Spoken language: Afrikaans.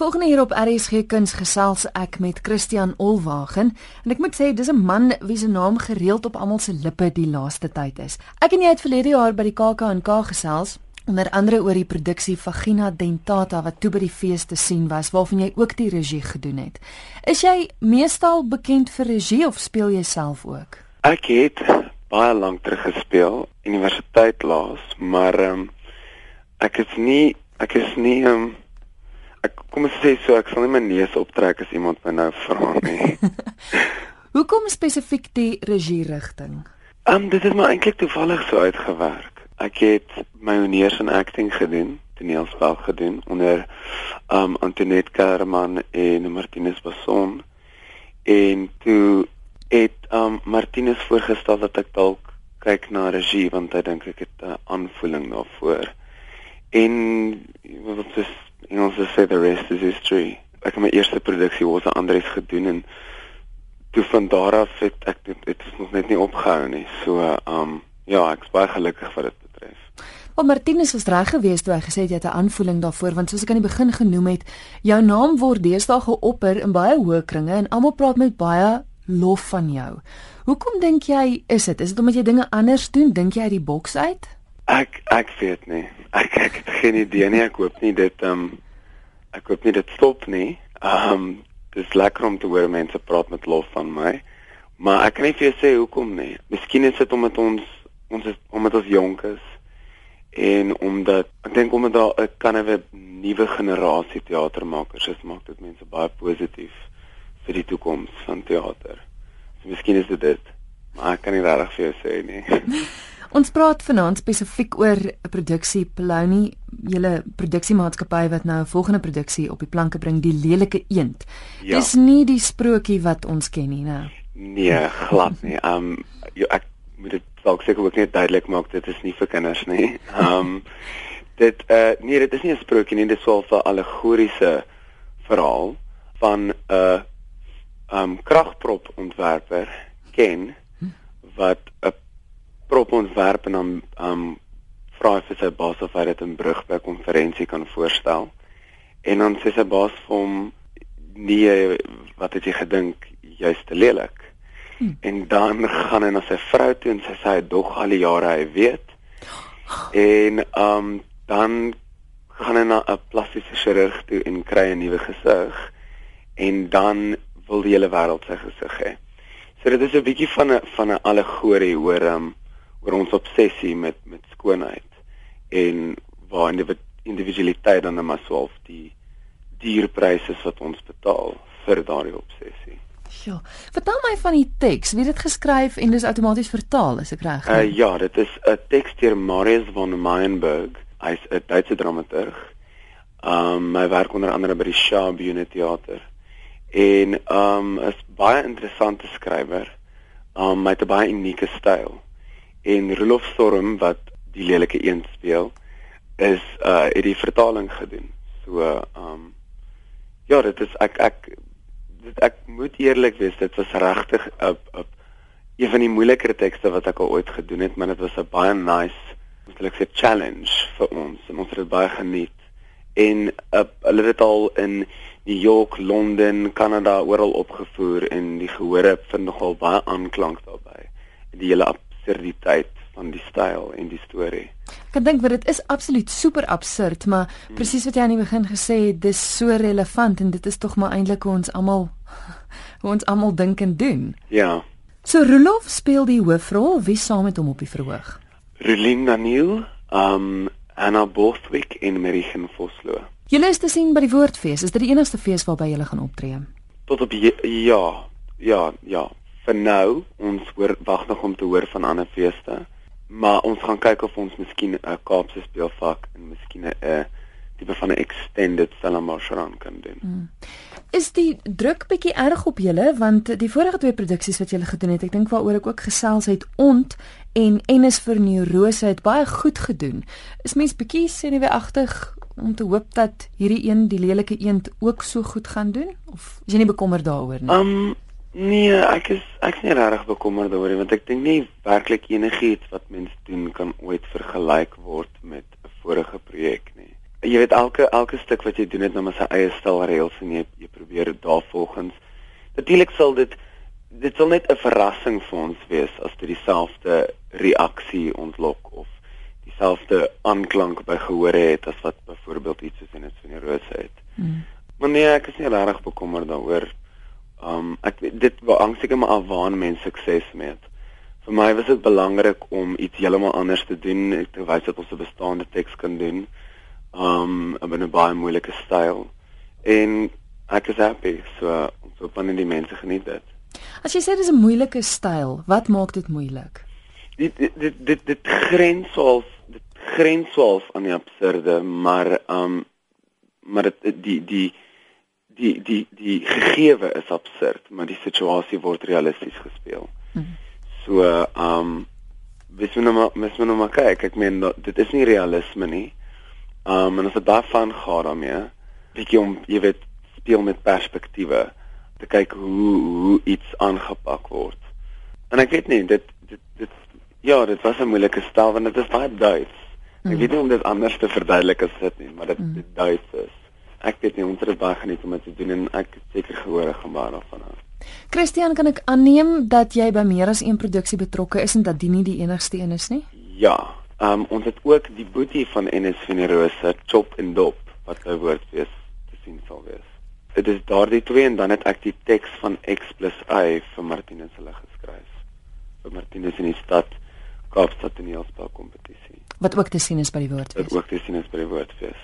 Volgende hier op RSG Kuns gesels ek met Christian Olwagen en ek moet sê dis 'n man wie se naam gereeld op almal se lippe die laaste tyd is. Ek en jy het verlede jaar by die KAK&K gesels onder andere oor die produksie Vagina Dentata wat toe by die fees te sien was waarvan jy ook die regie gedoen het. Is jy meestal bekend vir regie of speel jy self ook? Ek het baie lank terug gespeel, universiteit laas, maar um, ek is nie ek is nie um, Ek kom ons sê so ek sal nie my neus optrek as iemand my nou vra nie. Hoekom spesifiek die regie rigting? Ehm um, dit het my eintlik toevallig so uitgewerk. Ek het my honeurs in acting gedoen, toneelspel gedoen onder ehm um, Antoinette Kerman en Martinus Basson. En toe het ehm um, Martinus voorgestel dat ek dalk kyk na regie want hy dink ek het 'n aanvoeling daarvoor. En wat is en ons sê the rest is history. Ek het my eerste produksie was aan Andries gedoen en toe van daar af het ek dit het nog net nie opgehou nie. So um ja, ek is baie gelukkig wat dit betref. Wel Martinus was reg geweest toe hy gesê het jy het 'n aanvoeling daarvoor want soos ek aan die begin genoem het, jou naam word deesdae geopper in baie hoë kringe en almal praat met baie lof van jou. Hoekom dink jy is dit? Is dit omdat jy dinge anders doen? Dink jy uit die boks uit? Ek ek weet nie. Ek ek het geen idee nie. Ek hoop nie dit ehm um, ek hoop nie dit stop nie. Ehm um, dis lekker om te hoor mense praat met lof van my. Maar ek kan nie vir jou sê hoekom nie. Miskien is dit omdat ons ons is omdat ons jonk is en omdat ek dink omdat daar 'n kan 'n nuwe generasie teatermakers is, maak dit mense baie positief vir die toekoms van teater. So miskien is dit dit. Maar ek kan nie regtig vir jou sê nie. Ons praat vanaand spesifiek oor 'n produksie Polony, julle produksiemaatskappy wat nou 'n volgende produksie op die planke bring, Die lelike eend. Ja. Dis nie die sprokie wat ons ken nie, né? Nee, glad nie. Um jo, ek moet dit dalk seker ook net duidelik maak dit is nie vir kinders nie. Um dit uh nee, dit is nie 'n sprokie nie, dit is wel 'n allegoriese verhaal van 'n uh, um kragprop ontwerper Ken hm. wat 'n prop ontwerp en dan um vra hy vir sy baas of hy dit in brug by 'n konferensie kan voorstel. En dan sê sy baas vir hom nee, wat het jy gedink jy's te lelik? Hmm. En dan gaan hy na sy vrou toe en sy sê hy dog al die jare hy weet. En um dan gaan hy na 'n plastiese chirurg toe en kry 'n nuwe gesig en dan wil die hele wêreld sy gesig hê. So dit is 'n bietjie van 'n van 'n allegorie oor um oor ons obsessie met met skoonheid en waar individualiteit dan maar swaalf die dierpryse wat ons betaal vir daardie obsessie. Ja. Vertel my van die teks. Wie het dit geskryf en dis outomaties vertaal, is ek reg? Uh, ja, dit is 'n teks deur Marius von Meienberg. Hy's 'n Duitse dramaturg. Um hy werk onder andere by die Schaubühne Theater. En um is baie interessante skrywer. Um hy het 'n baie unieke styl en Rolof Storm wat die lelike een speel is uh het die vertaling gedoen. So um ja, dit is ek ek dit ek moet eerlik wees, dit was regtig 'n 'n een van die moeiliker tekste wat ek al ooit gedoen het, maar dit was 'n baie nice, moet ek sê challenge vir ons en ons het dit baie geniet. En uh, hulle het dit al in New York, Londen, Kanada oral opgevoer en die gehore vind nogal baie aanklank daarbey. Die hele absurditeit van die styl en die storie. Ek dink wat dit is absoluut super absurd, maar hmm. presies wat jy aan die begin gesê het, dis so relevant en dit is tog maar eintlik hoe ons almal hoe ons almal dink en doen. Ja. So Rolof speel die hoofrol, wie saam met hom op die verhoog? Relin Daniel, um Anna Bothwick en Marichen Vosloo. Julle is te sien by die Woordfees. Is dit die enigste fees waarby julle gaan optree? Tot op ja, ja, ja, vir nou ons hoor wag nog om te hoor van ander feeste maar ons gaan kyk of ons miskien 'n Kaapse speelvak en miskien 'n tipe van 'n extended Salamarshran kan doen. Hmm. Is die druk bietjie erg op julle want die vorige twee produksies wat julle gedoen het, ek dink waaroor ek ook gesels het ont en Ennis vir neurose het baie goed gedoen. Is mens bietjie senuweeagtig om te hoop dat hierdie een die lelike eend ook so goed gaan doen of is jy nie bekommerd daaroor nie? Um Nee, ek is ek is nie regtig bekommerd daaroor nie want ek dink nie werklik enigiets wat mens doen kan ooit vergelyk word met 'n vorige projek nie. jy weet elke elke stuk wat jy doen het nou maar sy eie styl reëls en jy jy probeer dit daarvolgens. Natuurlik sal dit dit sal net 'n verrassing vir ons wees as dit dieselfde reaksie ontlok of dieselfde aanklank by gehoor het as wat byvoorbeeld iets soos in 'n sonierose het. Hmm. Maar nee, ek is nie regtig bekommerd daaroor. Um ek dit hang seker maar af waar mense sukses mee het. Vir my was dit belangrik om iets heeltemal anders te doen, ek te wys dat ons 'n bestaande teks kan doen. Um in 'n baie moeilike styl. En ek is happy so hoop aan die mense geniet dit. As jy sê dis 'n moeilike styl, wat maak dit moeilik? Dit dit dit dit grens half dit grens half aan die absurde, maar um maar dit die die die die die gegewe is absurd, maar die situasie word realisties gespeel. Hmm. So, ehm um, wys my nou maar, mens moet nou maar kyk. Ek meen dit is nie realisme nie. Ehm um, en as dit daarvan gaan daarmee, bietjie om jy weet speel met perspektiewe te kyk hoe hoe iets aangepak word. En ek weet nie dit dit dit ja, dit was 'n moeilike stel want dit is baie Duits. Ek weet nie om dit anders te verduidelik as dit nie, maar dit mm. dit Duits is ek weet nie ons het baie geniet om dit te doen en ek het seker gehoor gemaak daarvan. Christian, kan ek aanneem dat jy by meer as een produksie betrokke is en dat dit nie die enigste een is nie? Ja, um, ons het ook die boetie van NS Venerose Chop en Dop wat by woord wees te sien sal wees. Dit is daardie twee en dan het ek die teks van X + Y vir Martinus hulle geskryf. Vir Martinus in die stad Kaapstad Toneelspel kompetisie. Wat ook te sien is by die woordfees. Wat ook te sien is by die woordfees.